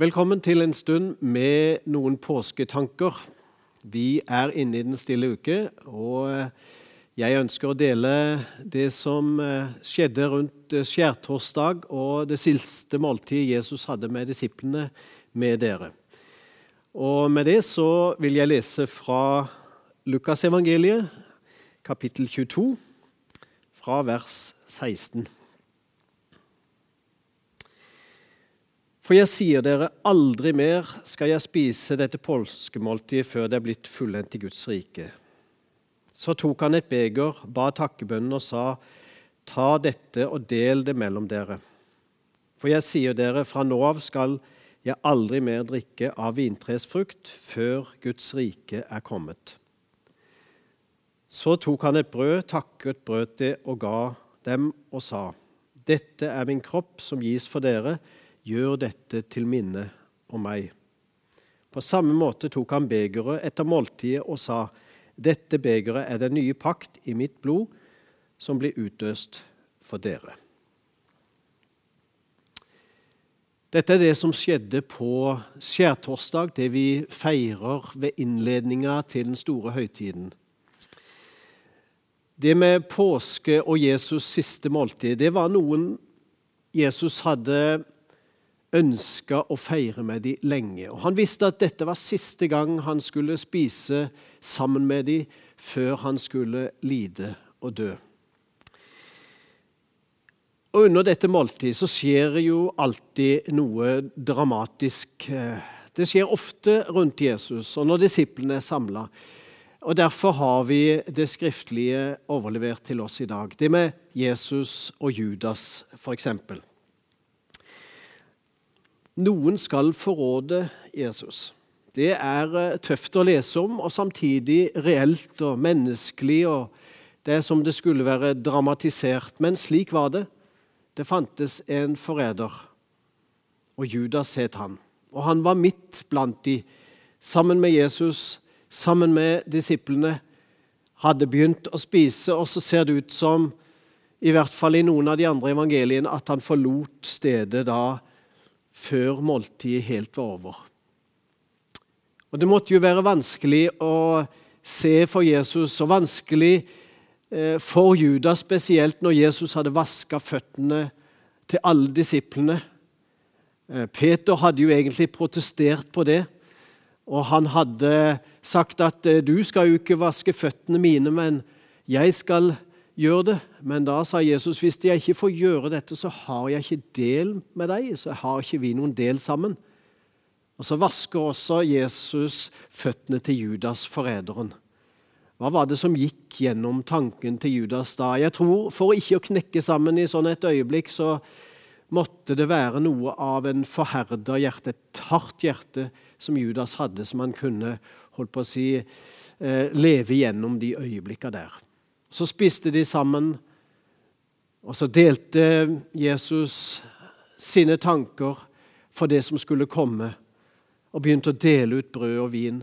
Velkommen til en stund med noen påsketanker. Vi er inne i den stille uke, og jeg ønsker å dele det som skjedde rundt skjærtorsdag og det siste måltidet Jesus hadde med disiplene, med dere. Og Med det så vil jeg lese fra Lukasevangeliet, kapittel 22, fra vers 16. For jeg sier dere, aldri mer skal jeg spise dette påskemåltidet før det er blitt fullendt i Guds rike. Så tok han et beger, ba takkebønnen og sa, ta dette og del det mellom dere. For jeg sier dere, fra nå av skal jeg aldri mer drikke av vintresfrukt før Guds rike er kommet. Så tok han et brød, takket brød det og ga dem og sa, dette er min kropp som gis for dere gjør dette til minne om meg. På samme måte tok han begeret etter måltidet og sa, dette begeret er den nye pakt i mitt blod, som blir utøst for dere. Dette er det som skjedde på skjærtorsdag, det vi feirer ved innledninga til den store høytiden. Det med påske og Jesus' siste måltid, det var noen Jesus hadde ønska å feire med dem lenge. Og Han visste at dette var siste gang han skulle spise sammen med dem før han skulle lide og dø. Og Under dette måltid så skjer jo alltid noe dramatisk. Det skjer ofte rundt Jesus og når disiplene er samla. Og Derfor har vi det skriftlige overlevert til oss i dag. Det med Jesus og Judas, f.eks. Noen skal forråde Jesus. Det er eh, tøft å lese om, og samtidig reelt og menneskelig. og Det er som det skulle være dramatisert. Men slik var det. Det fantes en forræder, og Judas het han. Og han var midt blant de, sammen med Jesus, sammen med disiplene. Hadde begynt å spise, og så ser det ut som, i hvert fall i noen av de andre evangeliene, at han forlot stedet da før måltidet helt var over. Og Det måtte jo være vanskelig å se for Jesus, og vanskelig eh, for Judas spesielt når Jesus hadde vaska føttene til alle disiplene. Eh, Peter hadde jo egentlig protestert på det, og han hadde sagt at eh, du skal jo ikke vaske føttene mine, men jeg skal gjør det. Men da sa Jesus hvis jeg ikke får gjøre dette, så har jeg ikke del med deg. Så har ikke vi noen del sammen. Og Så vasker også Jesus føttene til Judas, forræderen. Hva var det som gikk gjennom tanken til Judas da? Jeg tror For ikke å knekke sammen i sånn et øyeblikk, så måtte det være noe av en forherda hjerte, et hardt hjerte, som Judas hadde, som han kunne holdt på å si, eh, leve gjennom de øyeblikka der. Så spiste de sammen, og så delte Jesus sine tanker for det som skulle komme, og begynte å dele ut brød og vin.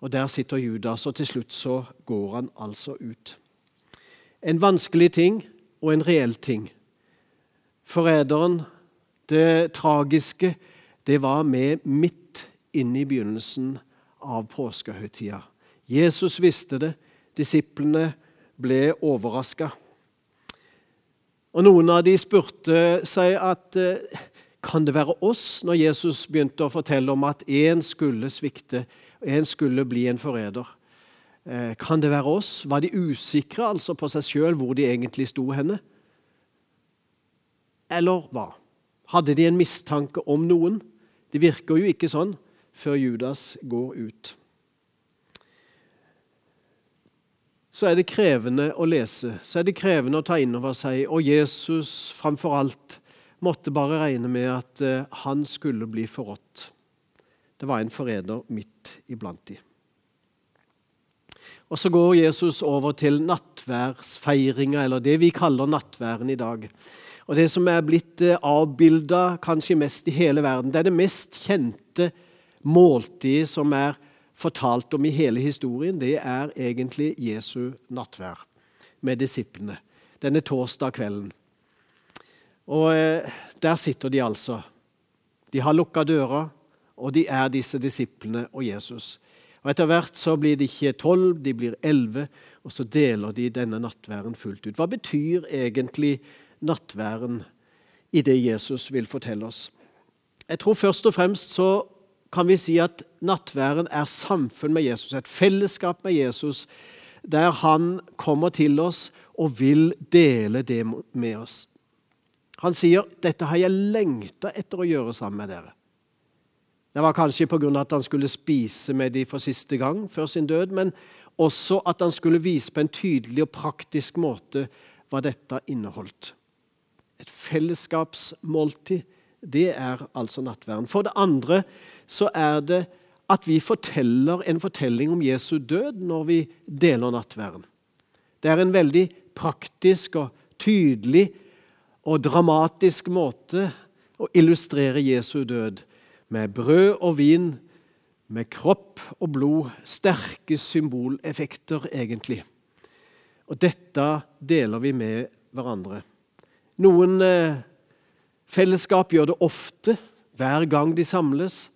Og Der sitter Judas, og til slutt så går han altså ut. En vanskelig ting og en reell ting. Forræderen, det tragiske, det var med midt inne i begynnelsen av påskehøytida. Jesus visste det, disiplene ble overraska. Og Noen av de spurte seg at eh, kan det være oss, når Jesus begynte å fortelle om at én skulle svikte, én skulle bli en forræder. Eh, kan det være oss? Var de usikre altså på seg sjøl hvor de egentlig sto henne? Eller hva? Hadde de en mistanke om noen? Det virker jo ikke sånn før Judas går ut. Så er det krevende å lese, så er det krevende å ta inn over seg. Og Jesus framfor alt måtte bare regne med at uh, han skulle bli forrådt. Det var en forræder midt iblant de. Og Så går Jesus over til nattværsfeiringa, eller det vi kaller nattværen i dag. Og Det som er blitt uh, avbilda kanskje mest i hele verden, det er det mest kjente måltidet som er fortalt om i hele historien, det er egentlig Jesu nattvær med disiplene denne torsdag kvelden. Og eh, Der sitter de altså. De har lukka døra, Og de er disse disiplene og Jesus. Og Etter hvert så blir de ikke tolv, de blir elleve, og så deler de denne nattværen fullt ut. Hva betyr egentlig nattværen i det Jesus vil fortelle oss? Jeg tror først og fremst så kan vi si at nattværen er samfunn med Jesus, et fellesskap med Jesus, der han kommer til oss og vil dele det med oss. Han sier 'dette har jeg lengta etter å gjøre sammen med dere'. Det var kanskje pga. at han skulle spise med dem for siste gang før sin død, men også at han skulle vise på en tydelig og praktisk måte hva dette inneholdt. Et fellesskapsmåltid, det er altså nattverden. For det andre så er det at vi forteller en fortelling om Jesu død når vi deler nattverden. Det er en veldig praktisk og tydelig og dramatisk måte å illustrere Jesu død med brød og vin, med kropp og blod. Sterke symboleffekter, egentlig. Og dette deler vi med hverandre. Noen eh, fellesskap gjør det ofte, hver gang de samles.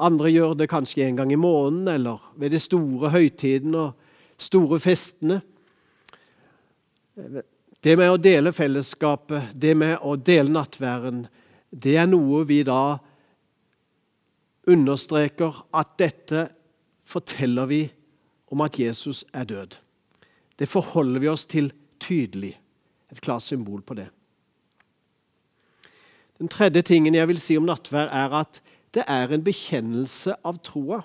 Andre gjør det kanskje en gang i måneden eller ved de store høytidene og store festene. Det med å dele fellesskapet, det med å dele nattværen, det er noe vi da understreker at dette forteller vi om at Jesus er død. Det forholder vi oss til tydelig. Et klart symbol på det. Den tredje tingen jeg vil si om nattvær, er at det er en bekjennelse av troa.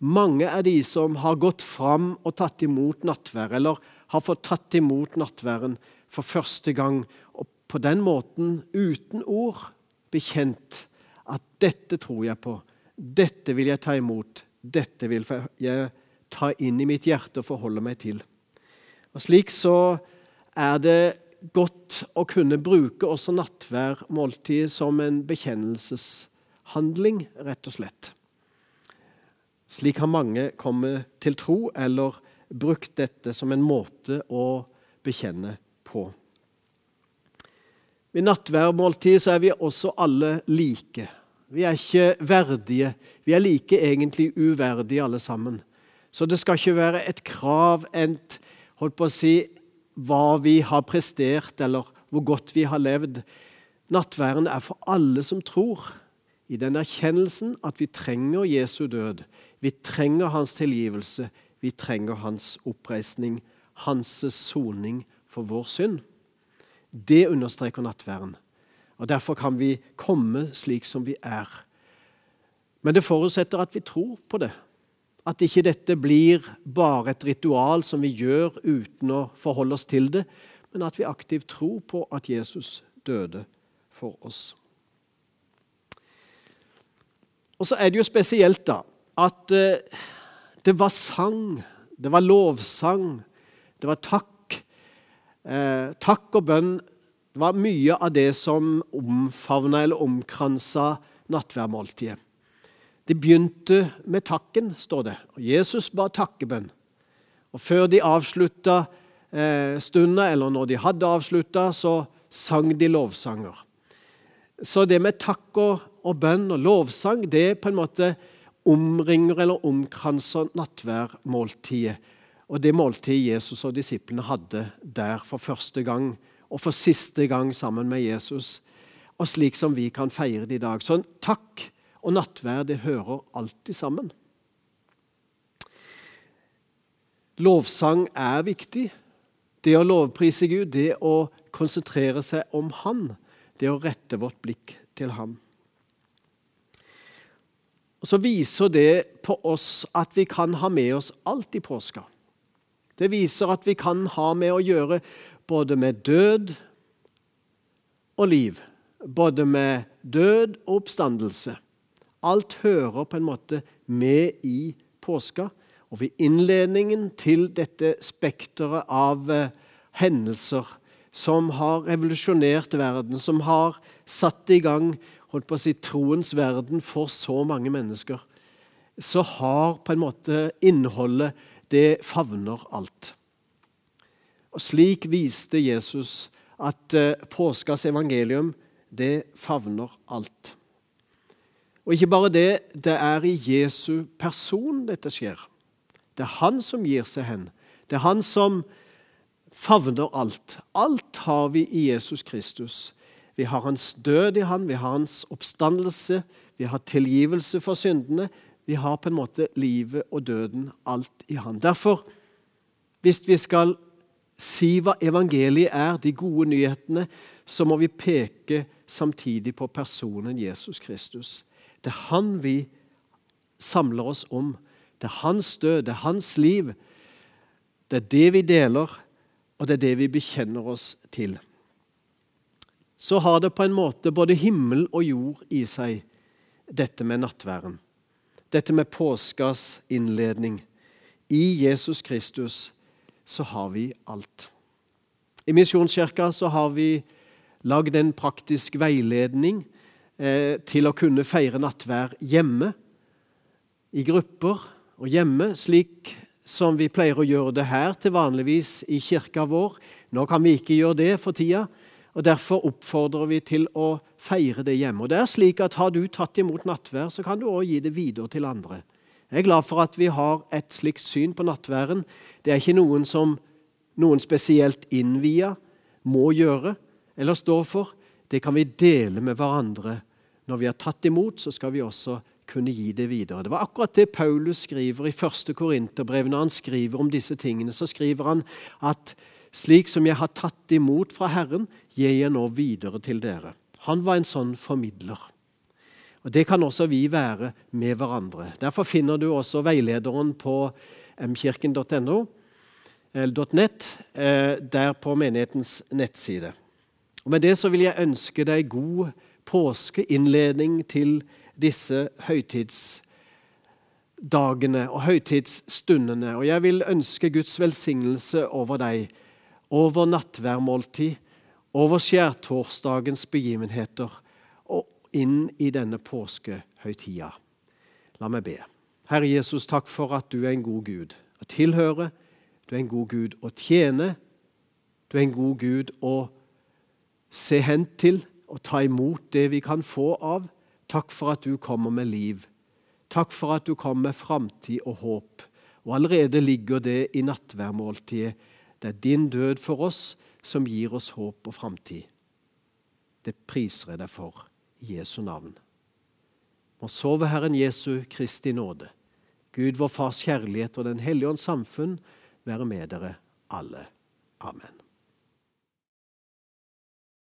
Mange er de som har gått fram og tatt imot nattvær, eller har fått tatt imot nattværen for første gang, og på den måten, uten ord, bekjent at dette tror jeg på, dette vil jeg ta imot, dette vil jeg ta inn i mitt hjerte og forholde meg til. Og Slik så er det godt å kunne bruke også nattværmåltidet som en bekjennelseshandling, rett og slett. Slik har mange kommet til tro eller brukt dette som en måte å bekjenne på. Ved nattværmåltidet er vi også alle like. Vi er ikke verdige. Vi er like egentlig uverdige alle sammen. Så det skal ikke være et krav, et, holdt på å si, hva vi har prestert, eller hvor godt vi har levd. Nattværen er for alle som tror, i den erkjennelsen at vi trenger Jesu død. Vi trenger hans tilgivelse. Vi trenger hans oppreisning, hans soning for vår synd. Det understreker nattværen. Og Derfor kan vi komme slik som vi er. Men det forutsetter at vi tror på det. At ikke dette blir bare et ritual som vi gjør uten å forholde oss til det, men at vi aktivt tror på at Jesus døde for oss. Og så er det jo spesielt da, at eh, det var sang, det var lovsang, det var takk. Eh, takk og bønn det var mye av det som omfavna eller omkransa nattværmåltidet. Det begynte med takken, står det. Og Jesus ba takkebønn. Og Før de avslutta eh, stunda, eller når de hadde avslutta, så sang de lovsanger. Så det med takk og, og bønn og lovsang, det på en måte omringer eller omkranser nattværmåltidet. Og det måltidet Jesus og disiplene hadde der for første gang og for siste gang sammen med Jesus. Og slik som vi kan feire det i dag. Så takk og nattverd det hører alltid sammen. Lovsang er viktig. Det å lovprise Gud, det å konsentrere seg om Han, det å rette vårt blikk til Han. Og Så viser det på oss at vi kan ha med oss alt i påska. Det viser at vi kan ha med å gjøre både med død og liv. Både med død og oppstandelse. Alt hører på en måte med i påska. Og ved innledningen til dette spekteret av eh, hendelser som har revolusjonert verden, som har satt i gang holdt på å si, troens verden for så mange mennesker, så har på en måte innholdet Det favner alt. Og Slik viste Jesus at eh, påskas evangelium det favner alt. Og ikke bare det, det er i Jesu person dette skjer. Det er han som gir seg hen. Det er han som favner alt. Alt har vi i Jesus Kristus. Vi har hans død i han, vi har hans oppstandelse, vi har tilgivelse for syndene. Vi har på en måte livet og døden, alt i han. Derfor, hvis vi skal si hva evangeliet er, de gode nyhetene, så må vi peke samtidig på personen Jesus Kristus. Det er han vi samler oss om. Det er hans død, det er hans liv. Det er det vi deler, og det er det vi bekjenner oss til. Så har det på en måte både himmel og jord i seg, dette med nattværen. Dette med påskas innledning. I Jesus Kristus så har vi alt. I Misjonskirka så har vi lagd en praktisk veiledning eh, til å kunne feire nattvær hjemme, i grupper og hjemme, slik som vi pleier å gjøre det her til vanligvis i kirka vår. Nå kan vi ikke gjøre det for tida, og derfor oppfordrer vi til å feire det hjemme. Og det er slik at Har du tatt imot nattvær, så kan du òg gi det videre til andre. Jeg er glad for at vi har et slikt syn på nattværen. Det er ikke noen som noen spesielt innvia må gjøre eller stå for. Det kan vi dele med hverandre. Når vi har tatt imot, så skal vi også kunne gi det videre. Det var akkurat det Paulus skriver i 1. Korinterbrev. Når han skriver om disse tingene, så skriver han at slik som jeg har tatt imot fra Herren, gir jeg nå videre til dere. Han var en sånn formidler. Og Det kan også vi være med hverandre. Derfor finner du også veilederen på mkirken.no, eller .net, eh, der på menighetens nettside. Og Med det så vil jeg ønske deg god påskeinnledning til disse høytidsdagene og høytidsstundene. Og jeg vil ønske Guds velsignelse over deg, over nattværmåltid, over skjærtorsdagens begivenheter og inn i denne påskehøytida. La meg be. Herre Jesus, takk for at du er en god Gud å tilhøre. Du er en god Gud å tjene. Du er en god Gud å se hen til og ta imot det vi kan få av. Takk for at du kommer med liv. Takk for at du kommer med framtid og håp. Og allerede ligger det i nattværmåltidet. Det er din død for oss som gir oss håp og framtid. Det priser jeg deg for i Jesu navn. Må sove Herren Jesu Kristi nåde, Gud vår Fars kjærlighet og Den hellige ånds samfunn være med dere alle. Amen.